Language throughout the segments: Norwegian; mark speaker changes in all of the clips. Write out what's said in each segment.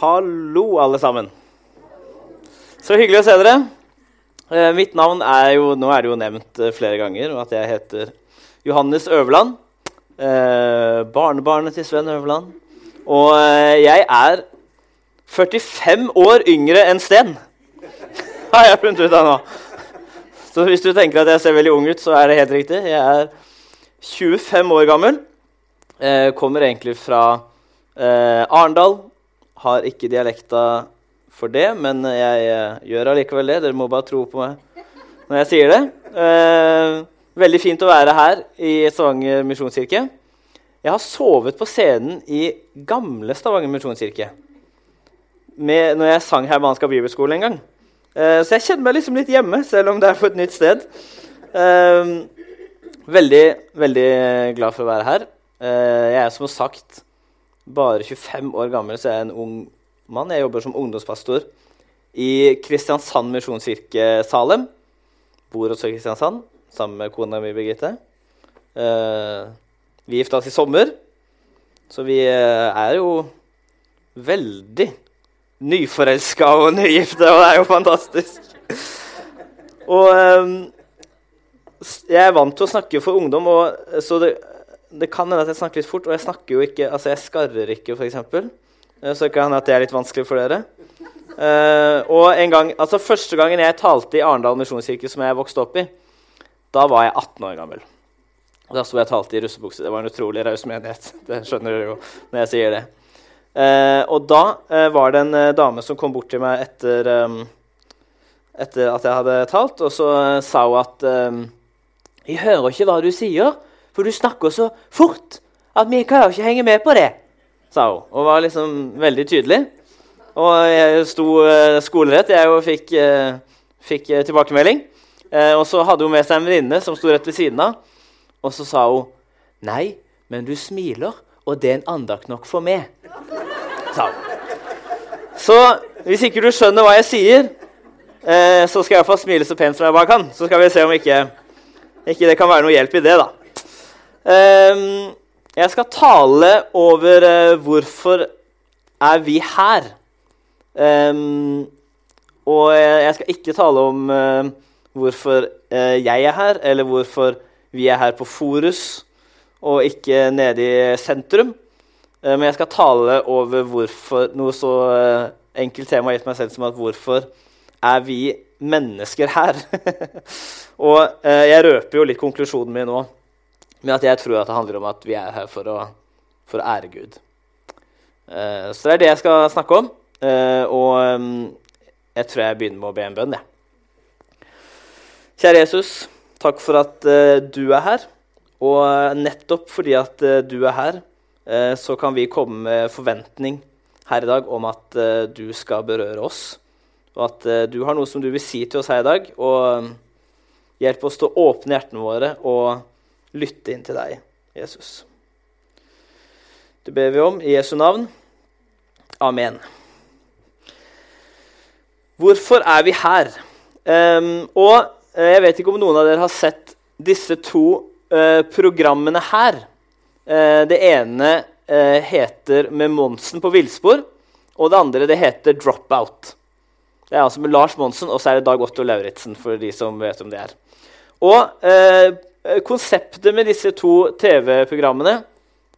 Speaker 1: Hallo, alle sammen. Så hyggelig å se dere. Eh, mitt navn er jo Nå er det jo nevnt eh, flere ganger at jeg heter Johannes Øverland. Eh, barnebarnet til Sven Øverland. Og eh, jeg er 45 år yngre enn Sten. Har jeg funnet ut av nå. Så hvis du tenker at jeg ser veldig ung ut, så er det helt riktig. Jeg er 25 år gammel. Eh, kommer egentlig fra Arendal. Har ikke dialekta for det, men jeg eh, gjør allikevel det. Dere må bare tro på meg når jeg sier det. Eh, veldig fint å være her i Stavanger misjonskirke. Jeg har sovet på scenen i gamle Stavanger misjonskirke med, når jeg sang her Ansgar bibelskole en gang. Eh, så jeg kjenner meg liksom litt hjemme, selv om det er på et nytt sted. Eh, veldig, veldig glad for å være her. Eh, jeg er som sagt bare 25 år gammel, så er jeg en ung mann. Jeg jobber som ungdomspastor i Kristiansand misjonskirke Salem. Bor også i Kristiansand sammen med kona mi Birgitte. Eh, vi gifta oss i sommer, så vi eh, er jo veldig nyforelska og nygifte, og det er jo fantastisk. Og um, jeg er vant til å snakke for ungdom, og, så det, det kan hende at jeg snakker litt fort. Og jeg snakker jo ikke, altså jeg skarrer ikke, f.eks. Så det kan hende at det er litt vanskelig for dere. Uh, og en gang, altså Første gangen jeg talte i Arendal misjonskirke, som jeg vokste opp i, da var jeg 18 år gammel. Da sto jeg og talte i russebukse. Det var en utrolig raus menighet. Det skjønner dere jo når jeg sier det. Uh, og da uh, var det en eh, dame som kom bort til meg etter, um, etter at jeg hadde talt, og så eh, sa hun at um, 'Jeg hører ikke hva du sier, for du snakker så fort at vi klarer ikke henge med på det', sa hun. Og var liksom veldig tydelig. Og jeg sto uh, skolerett, jeg og fikk, uh, fikk uh, tilbakemelding. og så hadde hun med seg en venninne som sto rett ved siden av, og så sa hun 'Nei, men du smiler, og det er en andakt nok for meg'. Sa hun. Så hvis ikke du skjønner hva jeg sier, eh, så skal jeg iallfall smile så pent som jeg bare kan. Så skal vi se om ikke, ikke det kan være noe hjelp i det, da. Eh, jeg skal tale over eh, hvorfor er vi her. og jeg skal ikke tale om hvorfor jeg er her, eller hvorfor vi er her på Forus og ikke nede i sentrum. Eh, men jeg skal tale over hvorfor, noe så eh, enkelt tema gitt meg selv som at hvorfor er vi mennesker her? og eh, jeg røper jo litt konklusjonen min nå med at jeg tror at det handler om at vi er her for å, for å ære Gud. så det er det jeg skal snakke om. og jeg tror jeg begynner med å be en bønn. Ja. Kjære Jesus, takk for at du er her. Og nettopp fordi at du er her, så kan vi komme med forventning her i dag om at du skal berøre oss, og at du har noe som du vil si til oss her i dag. Og hjelp oss til å åpne hjertene våre og lytte inn til deg, Jesus. Det ber vi om i Jesu navn. Amen. Hvorfor er vi her? Um, og jeg vet ikke om noen av dere har sett disse to uh, programmene her. Uh, det ene uh, heter 'Med Monsen på villspor', og det andre det heter 'Dropout'. Det er altså med Lars Monsen, og så er det Dag Otto Lauritzen. for de som vet om det er. Og eh, Konseptet med disse to TV-programmene,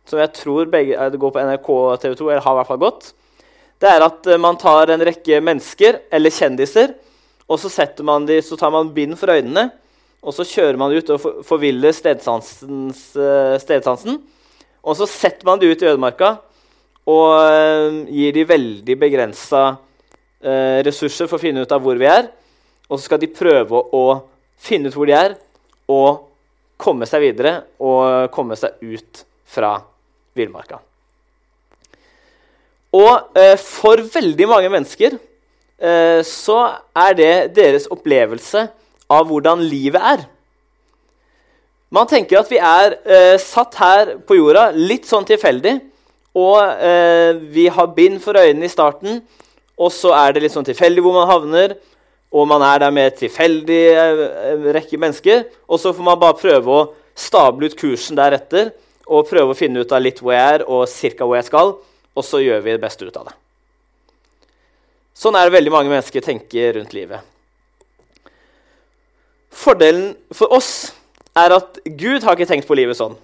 Speaker 1: som jeg tror begge, det går på NRK og TV 2, eller har i hvert fall gått, det er at man tar en rekke mennesker eller kjendiser, og så, de, så tar man bind for øynene, og så kjører man ut og forviller stedsansen. Og så setter man de ut i ødemarka og gir de veldig begrensa ressurser for å finne ut av hvor vi er. Og så skal de prøve å finne ut hvor de er, og komme seg videre og komme seg ut fra villmarka. Og eh, for veldig mange mennesker så er det deres opplevelse av hvordan livet er. Man tenker at vi er eh, satt her på jorda litt sånn tilfeldig. Og eh, vi har bind for øynene i starten, og så er det litt sånn tilfeldig hvor man havner. Og man er der med et tilfeldig eh, rekke mennesker. Og så får man bare prøve å stable ut kursen deretter og prøve å finne ut av litt hvor jeg er, og cirka hvor jeg skal. Og så gjør vi det beste ut av det. Sånn er det veldig mange mennesker tenker rundt livet. Fordelen for oss er at Gud har ikke tenkt på livet sånn.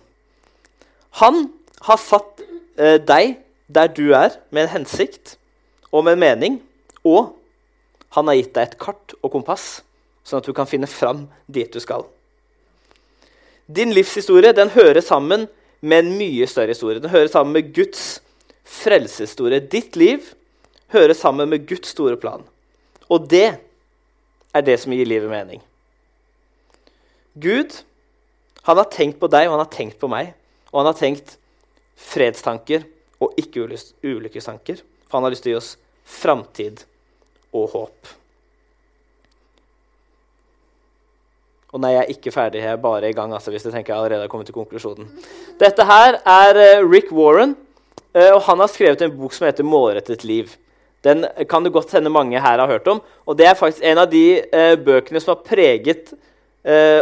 Speaker 1: Han har satt eh, deg der du er, med en hensikt og med en mening. Og han har gitt deg et kart og kompass, sånn at du kan finne fram dit du skal. Din livshistorie den hører sammen med en mye større historie. Den hører sammen med Guds frelseshistorie. Ditt liv hører sammen med Guds store plan. Og det er det som gir livet mening. Gud han har tenkt på deg og han har tenkt på meg. Og han har tenkt fredstanker og ikke ulykkestanker. For han har lyst til å gi oss framtid og håp. Og nei, jeg er ikke ferdig. Jeg er bare i gang. Altså, hvis du tenker jeg allerede har kommet til konklusjonen. Dette her er uh, Rick Warren, uh, og han har skrevet en bok som heter 'Målrettet liv'. Den kan det godt hende mange her har hørt om. Og det er faktisk en av de uh, bøkene som har preget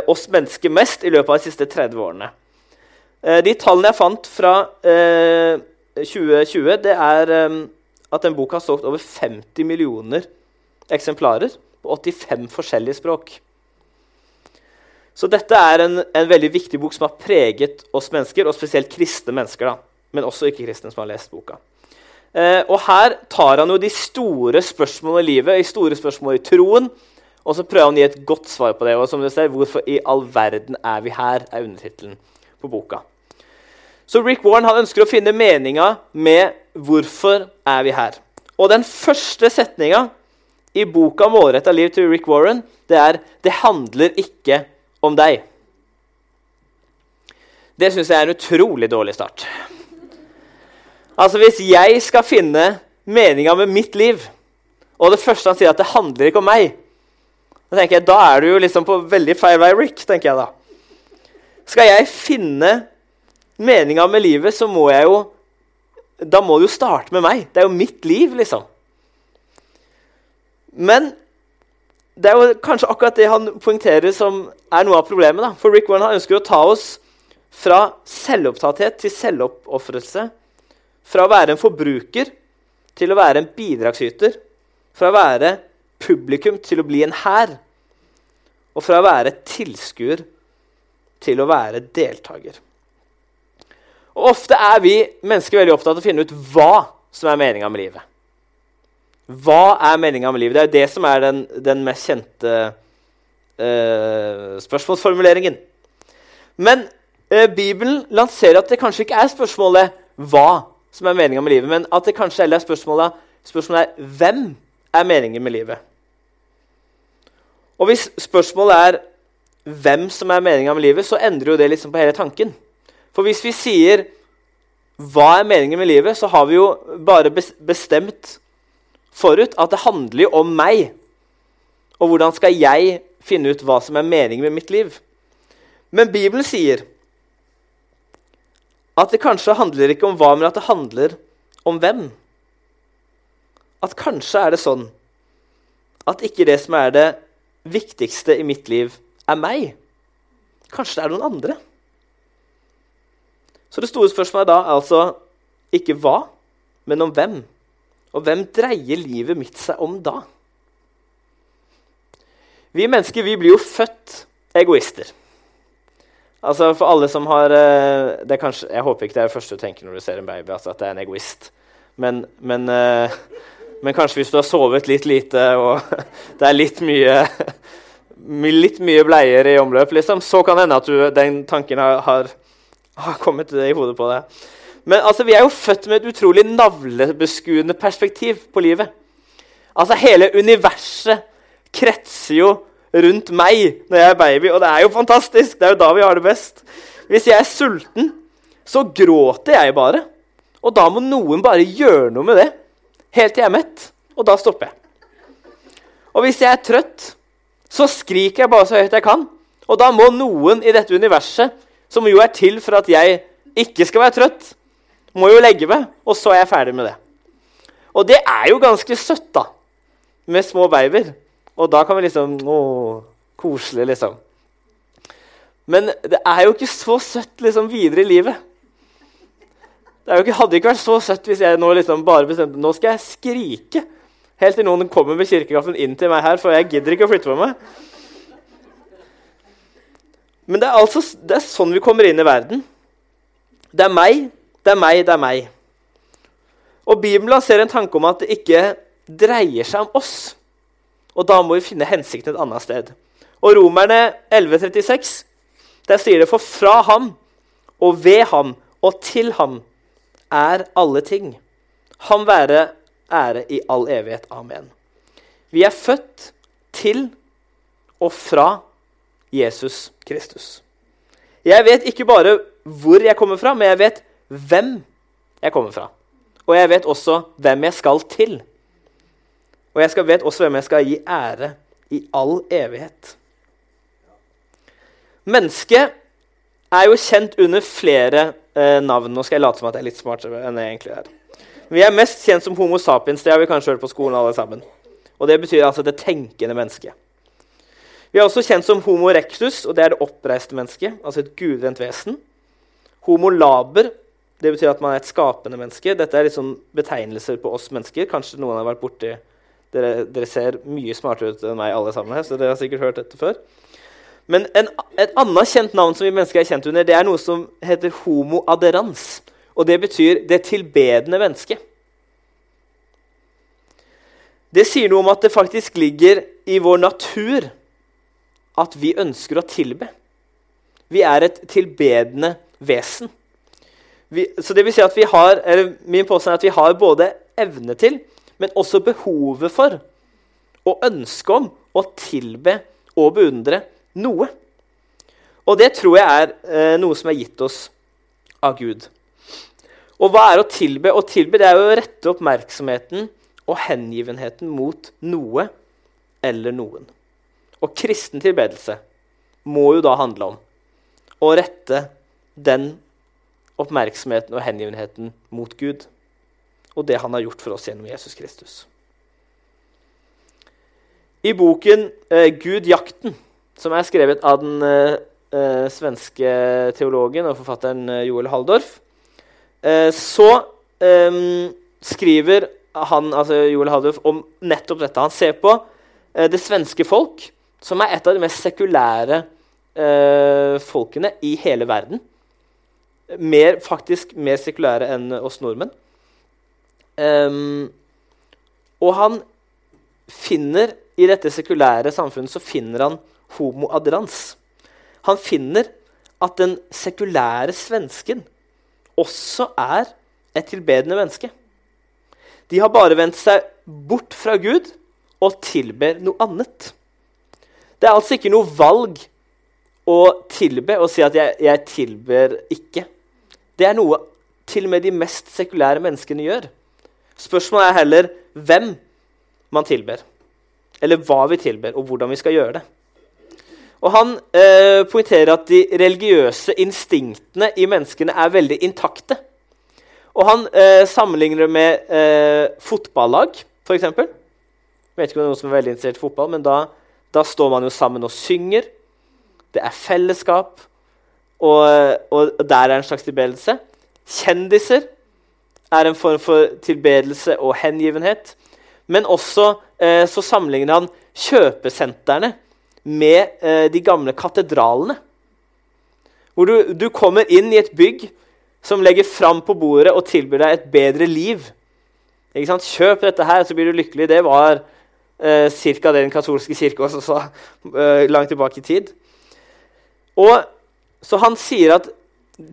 Speaker 1: oss mennesker mest i løpet av de siste 30 årene. de tallene jeg fant fra 2020, det er at den boka har solgt over 50 millioner eksemplarer på 85 forskjellige språk. Så dette er en, en, veldig viktig bok som har preget oss mennesker, og spesielt kristne mennesker. da, Men også ikke-kristne som har lest boka. Eh, og Her tar han jo de store spørsmålene i livet, de store spørsmålene i troen, og så prøver han å gi et godt svar på det. Og som du ser, 'Hvorfor i all verden er vi her?' er undertittelen på boka. Så Rick Warren han ønsker å finne meninga med 'Hvorfor er vi her?' Og den første setninga i boka 'Målretta liv' til Rick Warren det er 'Det handler ikke om deg. Det syns jeg er en utrolig dårlig start. Altså, Hvis jeg skal finne meninga med mitt liv, og det første han sier at det handler ikke om meg, da tenker jeg, da er du jo liksom på veldig feil vei, Rick. tenker jeg Da Skal jeg finne meninga med livet, så må jeg jo Da må det jo starte med meg. Det er jo mitt liv, liksom. Men det er jo kanskje akkurat det han poengterer som er noe av problemet. Da. For Rick Warren ønsker å ta oss fra selvopptatthet til selvoppofrelse. Fra å være en forbruker til å være en bidragsyter. Fra å være publikum til å bli en hær. Og fra å være tilskuer til å være deltaker. Og Ofte er vi mennesker veldig opptatt av å finne ut hva som er meninga med livet. Hva er meninga med livet? Det er jo det som er den, den mest kjente uh, spørsmålsformuleringen. Men uh, Bibelen lanserer at det kanskje ikke er spørsmålet hva som er meninga med livet, men at det kanskje heller er spørsmålet, spørsmålet er hvem er meningen med livet. Og hvis spørsmålet er hvem som er meninga med livet, så endrer jo det liksom på hele tanken. For hvis vi sier hva er meningen med livet, så har vi jo bare bestemt forut at det handler jo om meg. Og hvordan skal jeg finne ut hva som er meningen med mitt liv? Men Bibelen sier at det kanskje handler ikke om hva, men at det handler om hvem. At kanskje er det sånn at ikke det som er det viktigste i mitt liv, er meg. Kanskje det er noen andre. Så det store spørsmålet da er altså ikke hva, men om hvem. Og hvem dreier livet mitt seg om da? Vi mennesker vi blir jo født egoister. Altså For alle som har eh, kanskje, Jeg håper ikke det er det første du tenker når du ser en baby. altså at det er en egoist. Men, men, eh, men kanskje hvis du har sovet litt lite og det er litt mye, litt mye bleier i omløp, liksom, så kan det hende at du, den tanken har, har kommet i hodet på deg. Men altså, vi er jo født med et utrolig navlebeskuende perspektiv på livet. Altså, Hele universet kretser jo rundt meg når jeg er baby, og det er jo fantastisk. Det er jo da vi har det best. Hvis jeg er sulten, så gråter jeg bare. Og da må noen bare gjøre noe med det helt til jeg er mett, og da stopper jeg. Og hvis jeg er trøtt, så skriker jeg bare så høyt jeg kan. Og da må noen i dette universet, som jo er til for at jeg ikke skal være trøtt, må jo legge meg, og så er jeg ferdig med det. Og det er jo ganske søtt, da, med små babyer. Og da kan vi liksom Å, koselig, liksom. Men det er jo ikke så søtt liksom videre i livet. Det ikke, hadde ikke vært så søtt hvis jeg nå liksom bare bestemte nå skal jeg skrike Helt til noen kommer med kirkekaffen inn til meg her, for jeg gidder ikke å flytte på meg. Men det er altså det er sånn vi kommer inn i verden. Det er meg, det er meg, det er meg. Og Bibelen lanserer en tanke om at det ikke dreier seg om oss. Og da må vi finne hensikten et annet sted. Og Romerne 11,36, der sier det for fra ham og ved ham og til ham er alle ting. Ham være ære i all evighet. Amen. Vi er født til og fra Jesus Kristus. Jeg vet ikke bare hvor jeg kommer fra, men jeg vet hvem jeg kommer fra. Og jeg vet også hvem jeg skal til. Og jeg vet også hvem jeg skal gi ære i all evighet. Mennesket er jo kjent under flere eh, navn. Nå skal jeg late som at jeg er litt smartere enn jeg egentlig er. Vi er mest kjent som Homo sapiens. Det har vi kanskje hørt på skolen alle sammen. Og Det betyr altså det tenkende mennesket. Vi er også kjent som Homo rectus, og det er det oppreiste mennesket. Altså et gudvendt vesen. Homo laber, det betyr at man er et skapende menneske. Dette er liksom betegnelser på oss mennesker. Kanskje noen har vært borti dere, dere, ser mye smartere ut enn meg, alle sammen her, så dere har sikkert hørt dette før. Men en, et annet kjent navn som vi mennesker er kjent under, det er noe som heter homo aderans. Og det betyr det tilbedende mennesket. Det sier noe om at det faktisk ligger i vår natur at vi ønsker å tilbe. Vi er et tilbedende vesen. Vi, så det vil si at vi har, eller Min påstand er at vi har både evne til, men også behovet for og ønske om å tilbe og beundre noe. Og det tror jeg er eh, noe som er gitt oss av Gud. Og hva er å tilbe? Å tilbe det er jo å rette oppmerksomheten og hengivenheten mot noe eller noen. Og kristen tilbedelse må jo da handle om å rette den oppmerksomheten og hengivenheten mot Gud og det han har gjort for oss gjennom Jesus Kristus. I boken eh, 'Gud jakten' som er skrevet av den uh, uh, svenske teologen og forfatteren uh, Joel Halldorf, så um, skriver han, altså Joel Halldorf om nettopp dette. Han ser på det svenske folk, som er et av de mest sekulære folkene i hele verden. Mer, faktisk mer sekulære enn oss nordmenn. Um, og han finner i dette sekulære samfunnet så finner han homo aderans. Han finner at den sekulære svensken også er et tilbedende menneske. De har bare vendt seg bort fra Gud og tilber noe annet. Det er altså ikke noe valg å tilbe og si at jeg, jeg tilber ikke. Det er noe til og med de mest sekulære menneskene gjør. Spørsmålet er heller hvem man tilber, eller hva vi tilber, og hvordan vi skal gjøre det. Og Han eh, poengterer at de religiøse instinktene i menneskene er veldig intakte. Og Han eh, sammenligner det med eh, fotballag, f.eks. Jeg vet ikke om det er noen som er veldig interessert i fotball, men da, da, står man jo sammen og synger. Det er fellesskap, og, og der er en slags tilbedelse. Kjendiser er en form for tilbedelse og hengivenhet. Men også eh, så sammenligner han kjøpesentrene med eh, de gamle katedralene. Hvor du, du, kommer inn i et bygg som legger fram på bordet og tilbyr deg et bedre liv. Kjøp dette her, så blir du lykkelig. Det var eh, ca. det den katolske kirke også sa eh, langt tilbake i tid. Og, så han sier at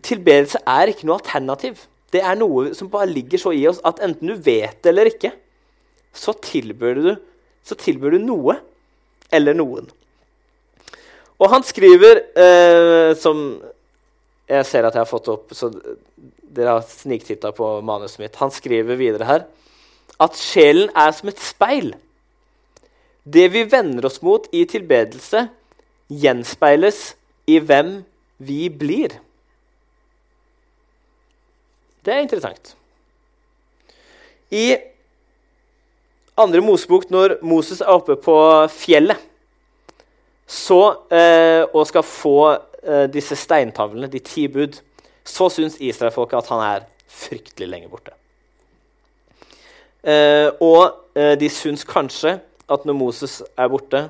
Speaker 1: tilbedelse er ikke noe alternativ. Det er noe som bare ligger så i oss at enten du vet det eller ikke, så tilbyr du, så tilbyr du noe eller noen. Og han skriver, eh, som jeg ser at jeg har fått opp, så dere har sniktitta på manuset mitt. Han skriver videre her at sjelen er som et speil. Det vi vender oss mot i tilbedelse, gjenspeiles i hvem vi blir. Det er interessant. I andre Mosebok, når Moses er oppe på fjellet så, eh, og skal få eh, disse steintavlene, de ti bud, så syns israelfolket at han er fryktelig lenge borte. Eh, og eh, de syns kanskje at når Moses er borte,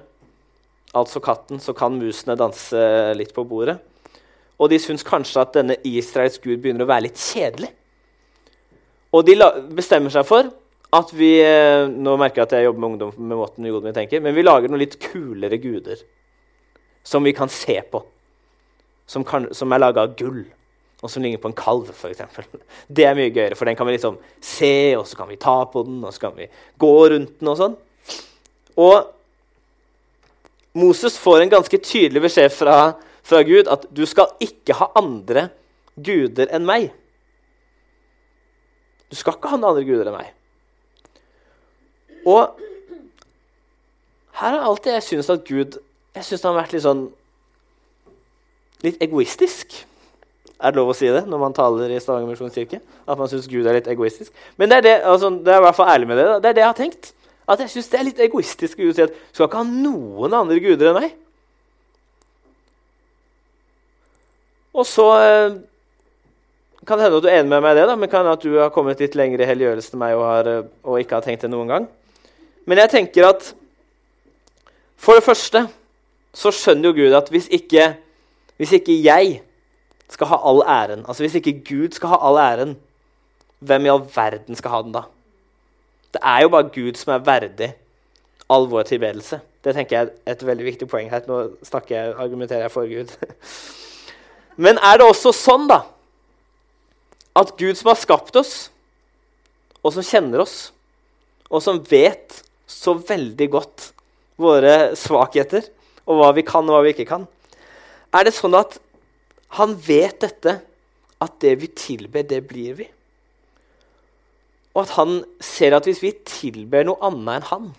Speaker 1: altså katten, så kan musene danse litt på bordet. Og de syns kanskje at denne Israels gud begynner å være litt kjedelig. Og de bestemmer seg for at vi eh, Nå merker jeg at jeg jobber med ungdom med måten Jodmi tenker, men vi lager noen litt kulere guder som vi kan se på. Som, kan, som er laga av gull, og som ligner på en kalv, f.eks. Det er mye gøyere, for den kan vi liksom se, og så kan vi ta på den, og så kan vi gå rundt den og sånn. Og Moses får en ganske tydelig beskjed fra, fra Gud at du skal ikke ha andre guder enn meg. Du skal ikke ha noen andre guder enn meg. Og her er alltid jeg syns at Gud jeg synes han har vært litt sånn litt egoistisk. Er det lov å si det når man taler i Stavanger misjonskirke? At man syns Gud er litt egoistisk? Men det er, det, altså, det er i hvert fall ærlig med det. Det er det jeg har tenkt. At jeg syns det er litt egoistisk å si at du skal ikke ha noen andre guder enn meg. Og så eh, kan det hende at du er enig med meg i det, da, men kan hende at du har kommet litt lenger i helliggjørelse enn meg og, har, eh, og ikke har tenkt det noen gang. Men jeg tenker at for det første så skjønner jo Gud at hvis ikke, hvis ikke jeg skal ha all æren, altså hvis ikke Gud skal ha all æren, hvem i all verden skal ha den da? Det er jo bare Gud som er verdig all vår tilbedelse. Det tenker jeg er et veldig viktig poeng her. Nå snakker jeg, argumenterer jeg for Gud. Men er det også sånn da, at Gud som har skapt oss, og som kjenner oss, og som vet så veldig godt våre svakheter, og hva vi kan og hva vi ikke kan, er det sånn at han vet dette, at det vi tilber, det blir vi? Og at han ser at hvis vi tilber noe annet enn han,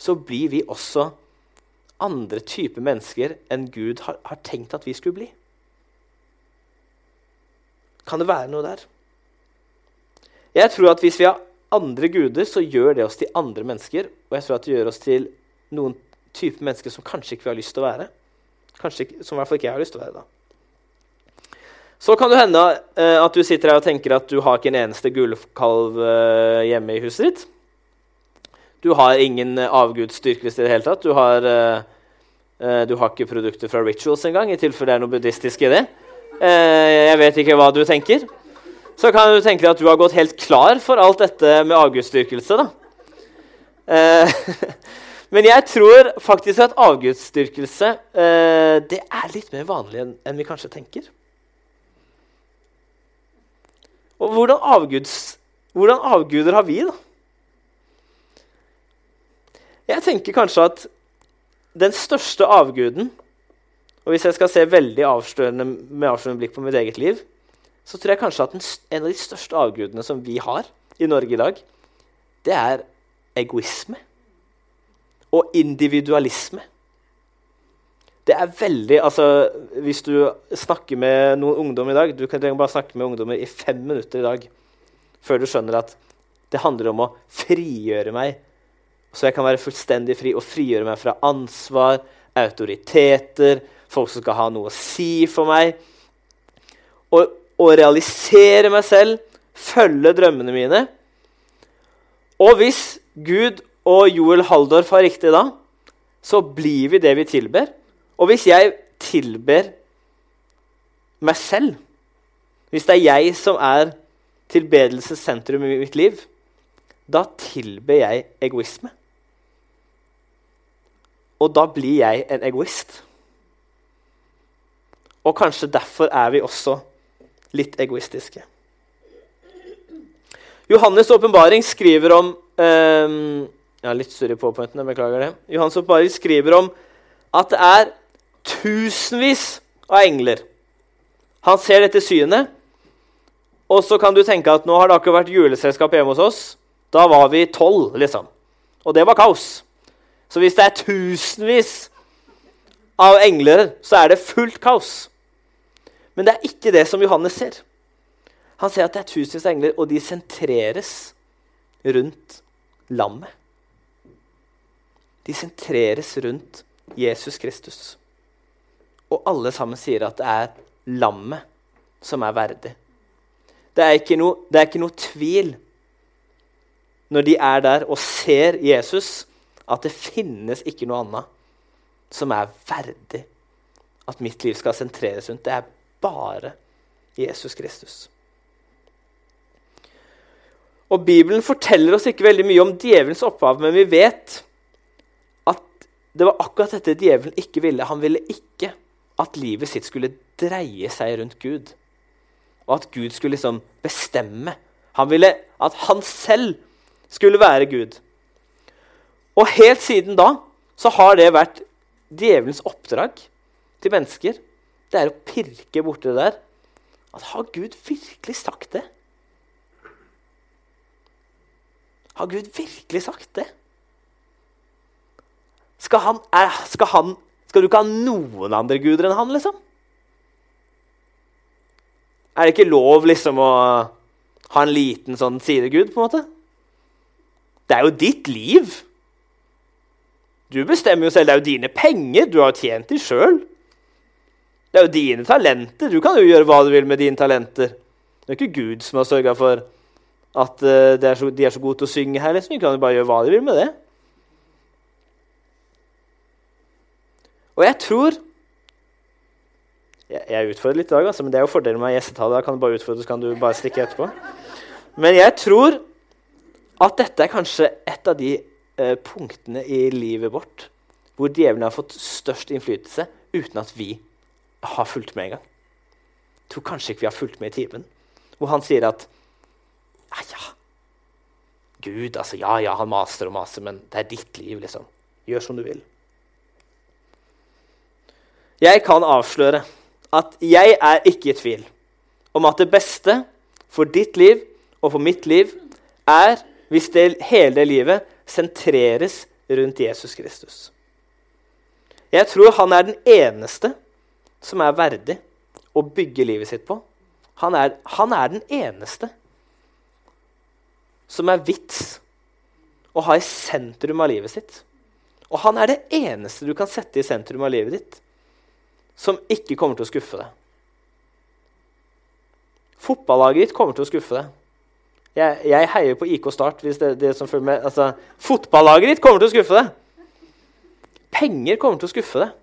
Speaker 1: så blir vi også andre typer mennesker enn Gud har, har tenkt at vi skulle bli. Kan det være noe der? Jeg tror at hvis vi har andre guder, så gjør det oss til andre mennesker. Og jeg tror at det gjør oss til noen type mennesker som kanskje ikke vi har lyst til å være. Kanskje, som i hvert fall ikke jeg har lyst til å være da. Så kan det hende eh, at du sitter her og tenker at du har ikke en eneste gullkalv eh, hjemme i huset ditt. Du har ingen eh, avgudsdyrkelse i det hele tatt. Du har, du har ikke produkter fra rituals engang, i tilfelle det er noe buddhistisk i det. Eh, jeg vet ikke hva du tenker. Så kan du tenke deg at du har gått helt klar for alt dette med avgudsdyrkelse. Men jeg tror faktisk at avgudsdyrkelse det er litt mer vanlig enn vi kanskje tenker. Og hvordan, avguds, hvordan avguder har vi, da? Jeg tenker kanskje at den største avguden Og hvis jeg skal se veldig avslørende med avslørende blikk på mitt eget liv, så tror jeg kanskje at en av de største avgudene som vi har i Norge i dag, det er egoisme og individualisme. Det er veldig altså, Hvis du snakker med noen ungdom i dag Du kan bare snakke med ungdommer i fem minutter i dag før du skjønner at det handler om å frigjøre meg, så jeg kan være fullstendig fri og frigjøre meg fra ansvar, autoriteter, folk som skal ha noe å si for meg. Og, og realisere meg selv, følge drømmene mine. Og hvis Gud og Joel Haldorf har riktig da, så blir vi det vi tilber. Og hvis jeg tilber meg selv, hvis det er jeg som er tilbedelsessentrum i mitt liv, da tilber jeg egoisme. Og da blir jeg en egoist. Og kanskje derfor er vi også litt egoistiske. Johannes' åpenbaring skriver om um, ja, Litt surre på beklager det. Johannes' åpenbaring skriver om at det er tusenvis av engler. Han ser dette synet, og så kan du tenke at nå har det akkurat vært juleselskap hjemme hos oss. Da var vi tolv, liksom. Og det var kaos. Så hvis det er tusenvis av engler, så er det fullt kaos. Men det er ikke det som Johannes ser. Han ser at det er tusenvis av engler, og de sentreres rundt lammet. De sentreres rundt Jesus Kristus. Og alle sammen sier at det er lammet som er verdig. Det er ikke noe, er ikke noe tvil når de er der og ser Jesus, at det finnes ikke noe annet som er verdig at mitt liv skal sentreres rundt. Det er bare Jesus Kristus. Og Bibelen forteller oss ikke veldig mye om djevelens opphav, men vi vet at det var akkurat dette djevelen ikke ville. Han ville ikke at livet sitt skulle dreie seg rundt Gud, og at Gud skulle liksom bestemme. Han ville at han selv skulle være Gud. Og helt siden da så har det vært djevelens oppdrag til mennesker. Det er å pirke borti det der. At har Gud virkelig sagt det? Har Gud virkelig sagt det? Skal, han, er, skal, han, skal du ikke ha noen andre guder enn han, liksom? Er det ikke lov liksom å ha en liten sånn sidegud, på en måte? Det er jo ditt liv. Du bestemmer jo selv. Det er jo dine penger. Du har tjent dem sjøl. Det er jo dine talenter. Du kan jo gjøre hva du vil med dine talenter. Det er ikke Gud som har sørga for at uh, er så, de er så gode til å synge her. liksom. De kan jo bare gjøre hva de vil med det. Og jeg tror Jeg, jeg utfordrer litt i dag, altså, men det er jo fordelen med gjestetale. Da kan du bare utfordre, så kan du bare stikke etterpå. Men jeg tror at dette er kanskje et av de eh, punktene i livet vårt hvor djevelen har fått størst innflytelse uten at vi har fulgt med engang. Tror kanskje ikke vi har fulgt med i timen. Hvor han sier at ja, ja. Gud, altså, ja, ja, han maser og maser, men det er ditt liv, liksom. Gjør som du vil. Jeg kan avsløre at jeg er ikke i tvil om at det beste for ditt liv og for mitt liv er hvis det, hele livet sentreres rundt Jesus Kristus. Jeg tror han er den eneste som er verdig å bygge livet sitt på. Han er, han er den eneste som er vits å ha i sentrum av livet sitt. Og han er det eneste du kan sette i sentrum av livet ditt, som ikke kommer til å skuffe deg. Fotballaget ditt kommer til å skuffe deg. Jeg, jeg heier på IK Start. hvis det, det som følger med. Altså, fotballaget ditt kommer til å skuffe deg. Penger kommer til å skuffe deg.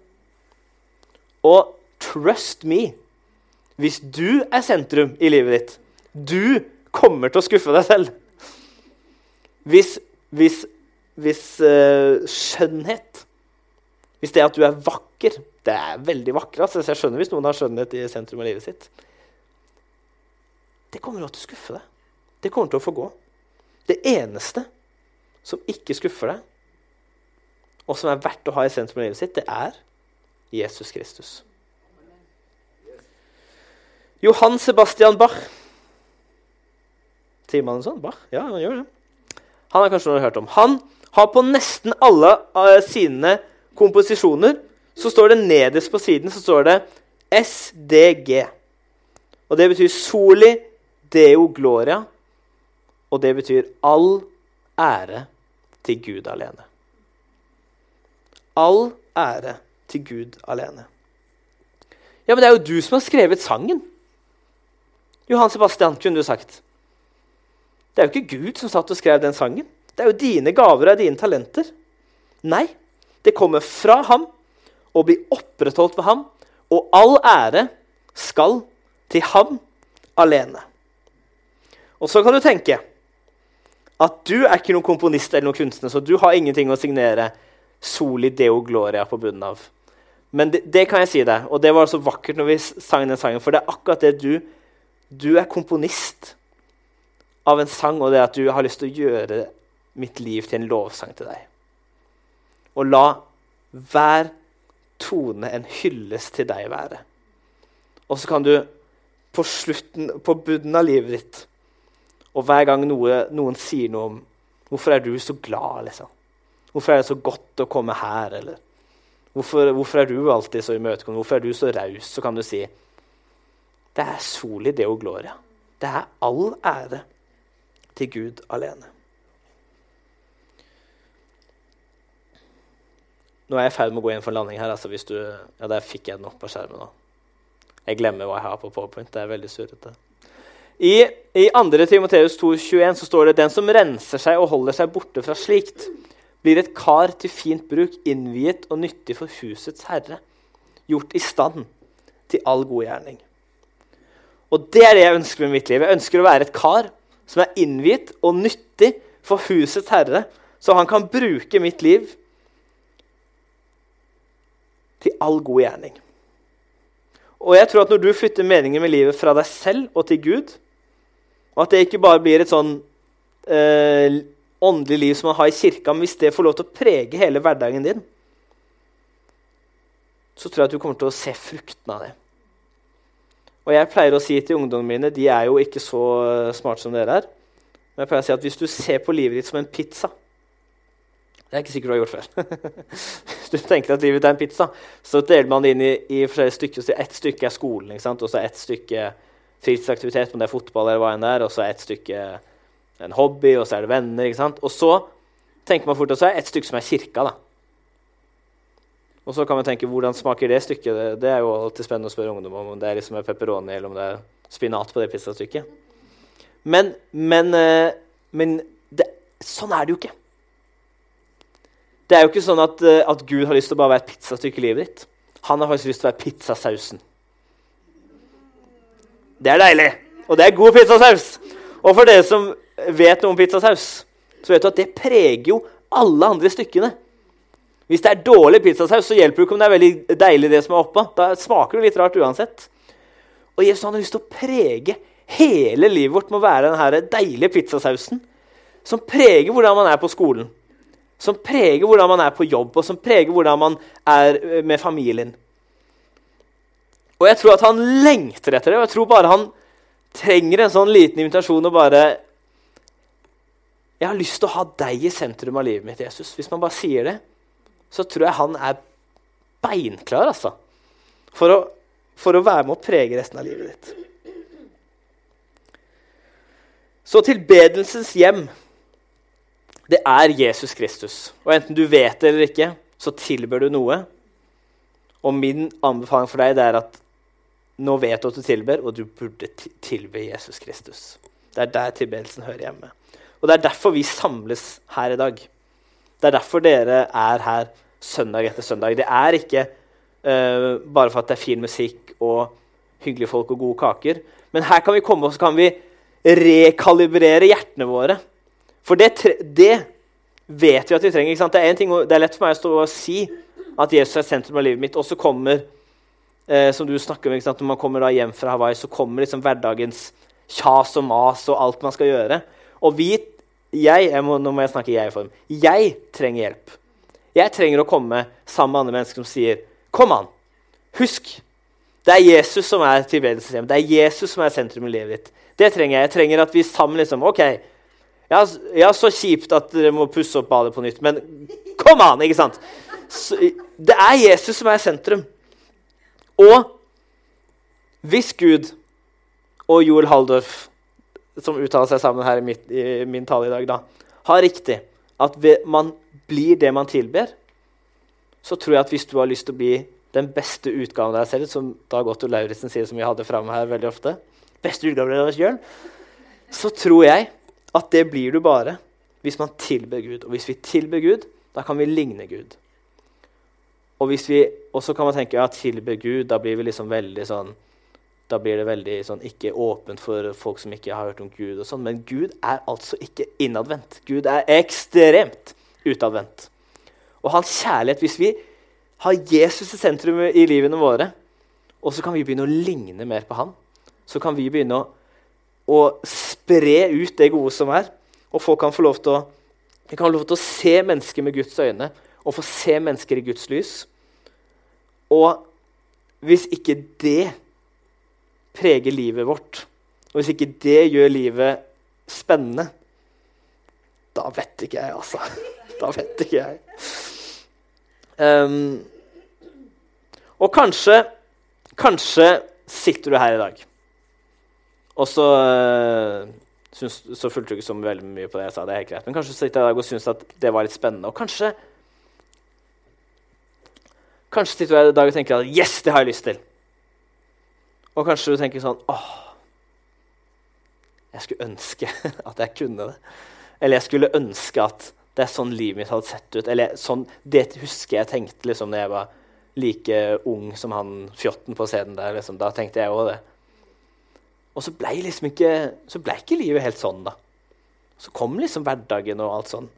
Speaker 1: Og Trust me. Hvis du er sentrum i livet ditt, du kommer til å skuffe deg selv. Hvis, hvis, hvis uh, skjønnhet Hvis det at du er vakker Det er veldig vakker. Altså. Jeg skjønner hvis noen har skjønnhet i sentrum av livet sitt. Det kommer til å skuffe deg. Det kommer til å få gå. Det eneste som ikke skuffer deg, og som er verdt å ha i sentrum av livet sitt, det er Jesus Kristus. Johan Sebastian Bach. Sier man sånn? Bach? Ja, han gjør det. Han har kanskje noen hørt om. Han har på nesten alle uh, sine komposisjoner så står det nederst på siden så står det SDG. Og det betyr Soli Deo Gloria. Og det betyr all ære til Gud alene. All ære til Gud alene. Ja, men det er jo du som har skrevet sangen. Johan Sebastian, kunne du sagt. Det er jo ikke Gud som satt og skrev den sangen. Det er jo dine gaver og dine talenter. Nei, det kommer fra ham og blir opprettholdt ved ham, og all ære skal til ham alene. Og så kan du tenke at du er ikke noen komponist eller noen kunstner, så du har ingenting å signere Soli Deo Gloria på bunnen av. Men det, det kan jeg si deg, og det var så vakkert når vi sang den sangen, for det er akkurat det du du er komponist av en sang, og det at du har lyst til å gjøre mitt liv til en lovsang til deg. Og la hver tone en hyllest til deg være. Og så kan du på slutten, på bunnen av livet ditt, og hver gang noe, noen sier noe om Hvorfor er du så glad, liksom? Hvorfor er det så godt å komme her, eller Hvorfor, hvorfor er du alltid så imøtekommende? Hvorfor er du så raus? Så kan du si det er soli deo gloria. Det er all ære til Gud alene. Nå er jeg i ferd med å gå inn for landing her. altså hvis du, ja Der fikk jeg den opp på skjermen nå. Jeg glemmer hva jeg har på PowerPoint. Det er veldig surrete. I, i 2. Timoteus 2,21 så står det den som renser seg og holder seg borte fra slikt, blir et kar til fint bruk, innviet og nyttig for husets herre, gjort i stand til all god gjerning. Og det er det jeg ønsker med mitt liv. Jeg ønsker å være et kar som er innviet og nyttig for husets herre, så han kan bruke mitt liv til all god gjerning. Og jeg tror at Når du flytter meningen med livet fra deg selv og til Gud, og at det ikke bare blir et sånn eh, åndelig liv som man har i kirka, men hvis det får lov til å prege hele hverdagen din, så tror jeg at du kommer til å se fruktene av det. Og jeg pleier å si til ungdommene mine De er jo ikke så smarte som dere er. Men jeg pleier å si at hvis du ser på livet ditt som en pizza Det er ikke sikkert du har gjort før. hvis du tenker at livet er en pizza, så deler man det inn i, i forskjellige stykker. Så ett stykke er skolen, og så ett stykke fritidsaktivitet, om det er fotball eller hva enn det er, og så ett stykke en hobby, og så er det venner. Og så tenker man fort at så er ett stykke som er kirka. da. Og så kan man tenke hvordan smaker det stykket? Det, det er jo alltid spennende å spørre ungdom om om det er liksom pepperoni eller om det er spinat på det pizzastykket. Men, men, eh, men det, sånn er det jo ikke. Det er jo ikke sånn at, eh, at Gud har lyst til å bare være et pizzastykke i livet ditt. Han har faktisk lyst til å være pizzasausen. Det er deilig! Og det er god pizzasaus. Og for dere som vet noe om pizzasaus, så vet du at det preger jo alle andre stykkene. Hvis det er dårlig pizzasaus, så hjelper det ikke om det er veldig deilig. det som er oppå. Da smaker det litt rart uansett. Og Jesus har lyst til å prege hele livet vårt med å være denne deilige pizzasausen. Som preger hvordan man er på skolen, som preger hvordan man er på jobb, og som preger hvordan man er eh, med familien. Og jeg tror at han lengter etter det, og jeg tror bare han trenger en sånn liten invitasjon og bare Jeg har lyst til å ha deg i sentrum av livet mitt, Jesus. Hvis man bare sier det, så tror jeg han er beinklar altså, for å, for å være med å prege resten av livet ditt. Så tilbedelsens hjem, det er Jesus Kristus. Og enten du vet det eller ikke, så tilber du noe. Og min anbefaling for deg det er at nå vet du at du tilber, og du burde tilbe Jesus Kristus. Det er der tilbedelsen hører hjemme. Og Det er derfor vi samles her i dag. Det er derfor dere er her søndag etter søndag. Det er ikke uh, bare for at det er fin musikk og hyggelige folk og gode kaker. Men her kan vi komme og så kan vi rekalibrere hjertene våre. For det, det vet vi at vi trenger. Det er, ting, det, er lett for meg å stå og si at Jesus er sentrum av livet mitt, og så kommer eh, som du snakker om, Når man kommer hjem fra Hawaii, så kommer liksom hverdagens kjas og mas og alt man skal gjøre. Og vi, jeg, jeg må, Nå må jeg snakke i jeg-form. Jeg trenger hjelp. Jeg trenger å komme sammen med andre mennesker som sier Kom an! Husk! Det er Jesus som er tilbedelseshjem. Det er Jesus som er sentrum i livet ditt. Det trenger jeg. Jeg trenger at vi sammen liksom OK. Ja, ja, så kjipt at dere må pusse opp badet på nytt, men kom an! ikke sant? Så, det er Jesus som er sentrum. Og hvis Gud og Joel Haldorf, som uttaler seg sammen her i, mitt, i min tale i dag, da, har riktig at man blir det man tilber, så tror jeg at hvis du har lyst til å bli den beste utgaven av deg selv, som Dag Otto Lauritzen sier, som vi hadde framme her veldig ofte, beste utgaven av deg selv, så tror jeg at det blir du bare hvis man tilber Gud. Og hvis vi tilber Gud, da kan vi ligne Gud. Og så kan man tenke ja, tilber Gud, da blir vi liksom veldig sånn da blir det veldig sånn, ikke åpent for folk som ikke har hørt om Gud. og sånn, Men Gud er altså ikke innadvendt. Gud er ekstremt utadvendt. Og hans kjærlighet Hvis vi har Jesus i sentrum i livene våre, og så kan vi begynne å ligne mer på han, så kan vi begynne å, å spre ut det gode som er. Og folk kan få lov til å, få lov til å se mennesker med Guds øyne og få se mennesker i Guds lys. Og hvis ikke det preger livet vårt, og hvis ikke det gjør livet spennende, da vet ikke jeg, altså. Da vet ikke jeg. Um, og kanskje, kanskje sitter du her i dag, og så uh, syns, så fulgte du ikke så veldig mye på det jeg sa. det er helt greit, Men kanskje du sitter i dag og syns at det var litt spennende. Og kanskje Kanskje sitter du i dag og tenker at 'yes, det har jeg lyst til'. Og kanskje du tenker sånn åh, Jeg skulle ønske at jeg kunne det. Eller jeg skulle ønske at det er sånn livet mitt hadde sett ut. Eller sånn, Det husker jeg tenkte liksom, når jeg var like ung som han fjotten på scenen der. Liksom. Da tenkte jeg òg det. Og så ble, liksom ikke, så ble ikke livet helt sånn, da. Så kom liksom hverdagen og alt sånn.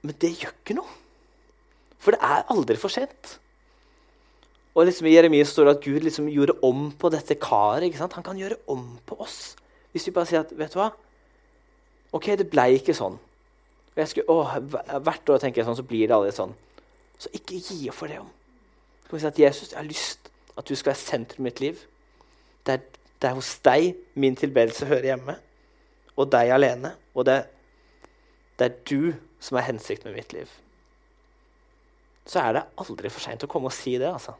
Speaker 1: Men det gjør ikke noe. For det er aldri for sent. Og liksom I Jeremia står det at Gud liksom gjorde om på dette karet. Han kan gjøre om på oss. Hvis vi bare sier at vet du hva? Ok, det ble ikke sånn. Skulle, å, hvert år tenker jeg sånn, så blir det aldri sånn. Så ikke gi opp for det om. Så kan vi si at Jesus, jeg har lyst at du skal være sentrum i mitt liv. Det er, det er hos deg min tilbedelse hører hjemme. Og deg alene. Og det, det er du som er hensikten med mitt liv. Så er det aldri for seint å komme og si det. altså.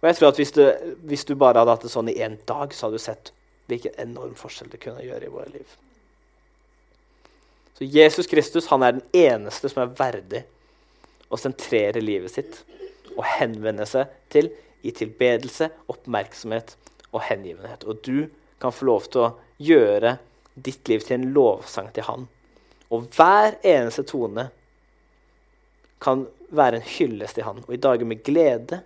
Speaker 1: Og jeg tror at hvis du, hvis du bare hadde hatt det sånn i én dag, så hadde du sett hvilken enorm forskjell det kunne gjøre i våre liv. Så Jesus Kristus han er den eneste som er verdig å sentrere livet sitt og henvende seg til i tilbedelse, oppmerksomhet og hengivenhet. Og du kan få lov til å gjøre ditt liv til en lovsang til Han. Og hver eneste tone kan være en hyllest til Han. Og i dager med glede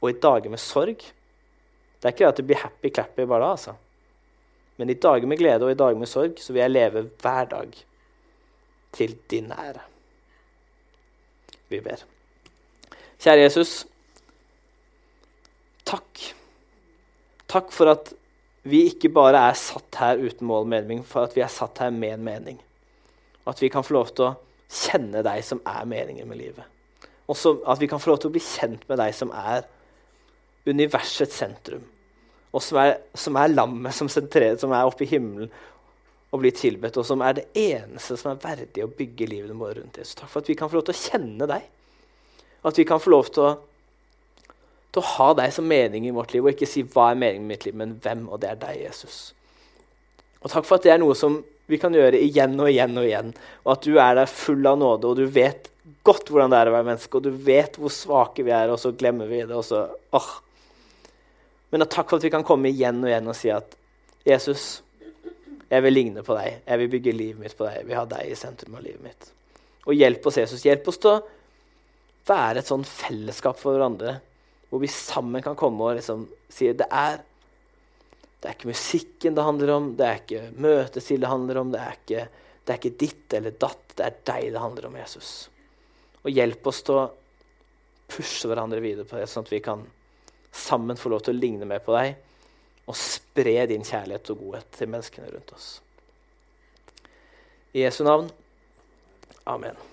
Speaker 1: og i dager med sorg Det er ikke det at du blir happy-clappy bare da, altså. Men i dager med glede og i dager med sorg så vil jeg leve hver dag til din ære. Vi ber. Kjære Jesus. Takk. Takk for at vi ikke bare er satt her uten mål og mening, for at vi er satt her med en mening. Og at vi kan få lov til å kjenne deg som er meningen med livet. Og at vi kan få lov til å bli kjent med deg som er universets sentrum og som er, som er lammet som, som er oppe i himmelen og blir tilbedt, og som er det eneste som er verdig å bygge livet vårt rundt Jesus. Takk for at vi kan få lov til å kjenne deg. At vi kan få lov til å, til å ha deg som mening i vårt liv, og ikke si 'hva er meningen med mitt liv', men 'hvem', og det er deg, Jesus. Og takk for at det er noe som vi kan gjøre igjen og igjen og igjen, og at du er der full av nåde, og du vet godt hvordan det er å være menneske, og du vet hvor svake vi er, og så glemmer vi det, og så åh, men takk for at vi kan komme igjen og igjen og si at Jesus, jeg vil ligne på deg. Jeg vil bygge livet mitt på deg. Jeg vil ha deg i sentrum av livet mitt. Og hjelp oss, Jesus. Hjelp oss til å være et sånn fellesskap for hverandre, hvor vi sammen kan komme og liksom si det er det er ikke musikken det handler om, det er ikke møtestil det handler om, det er ikke, det er ikke ditt eller datt, det er deg det handler om, Jesus. Og hjelp oss til å pushe hverandre videre på det, sånn at vi kan sammen få lov til å ligne mer på deg og spre din kjærlighet og godhet til menneskene rundt oss. I Jesu navn. Amen.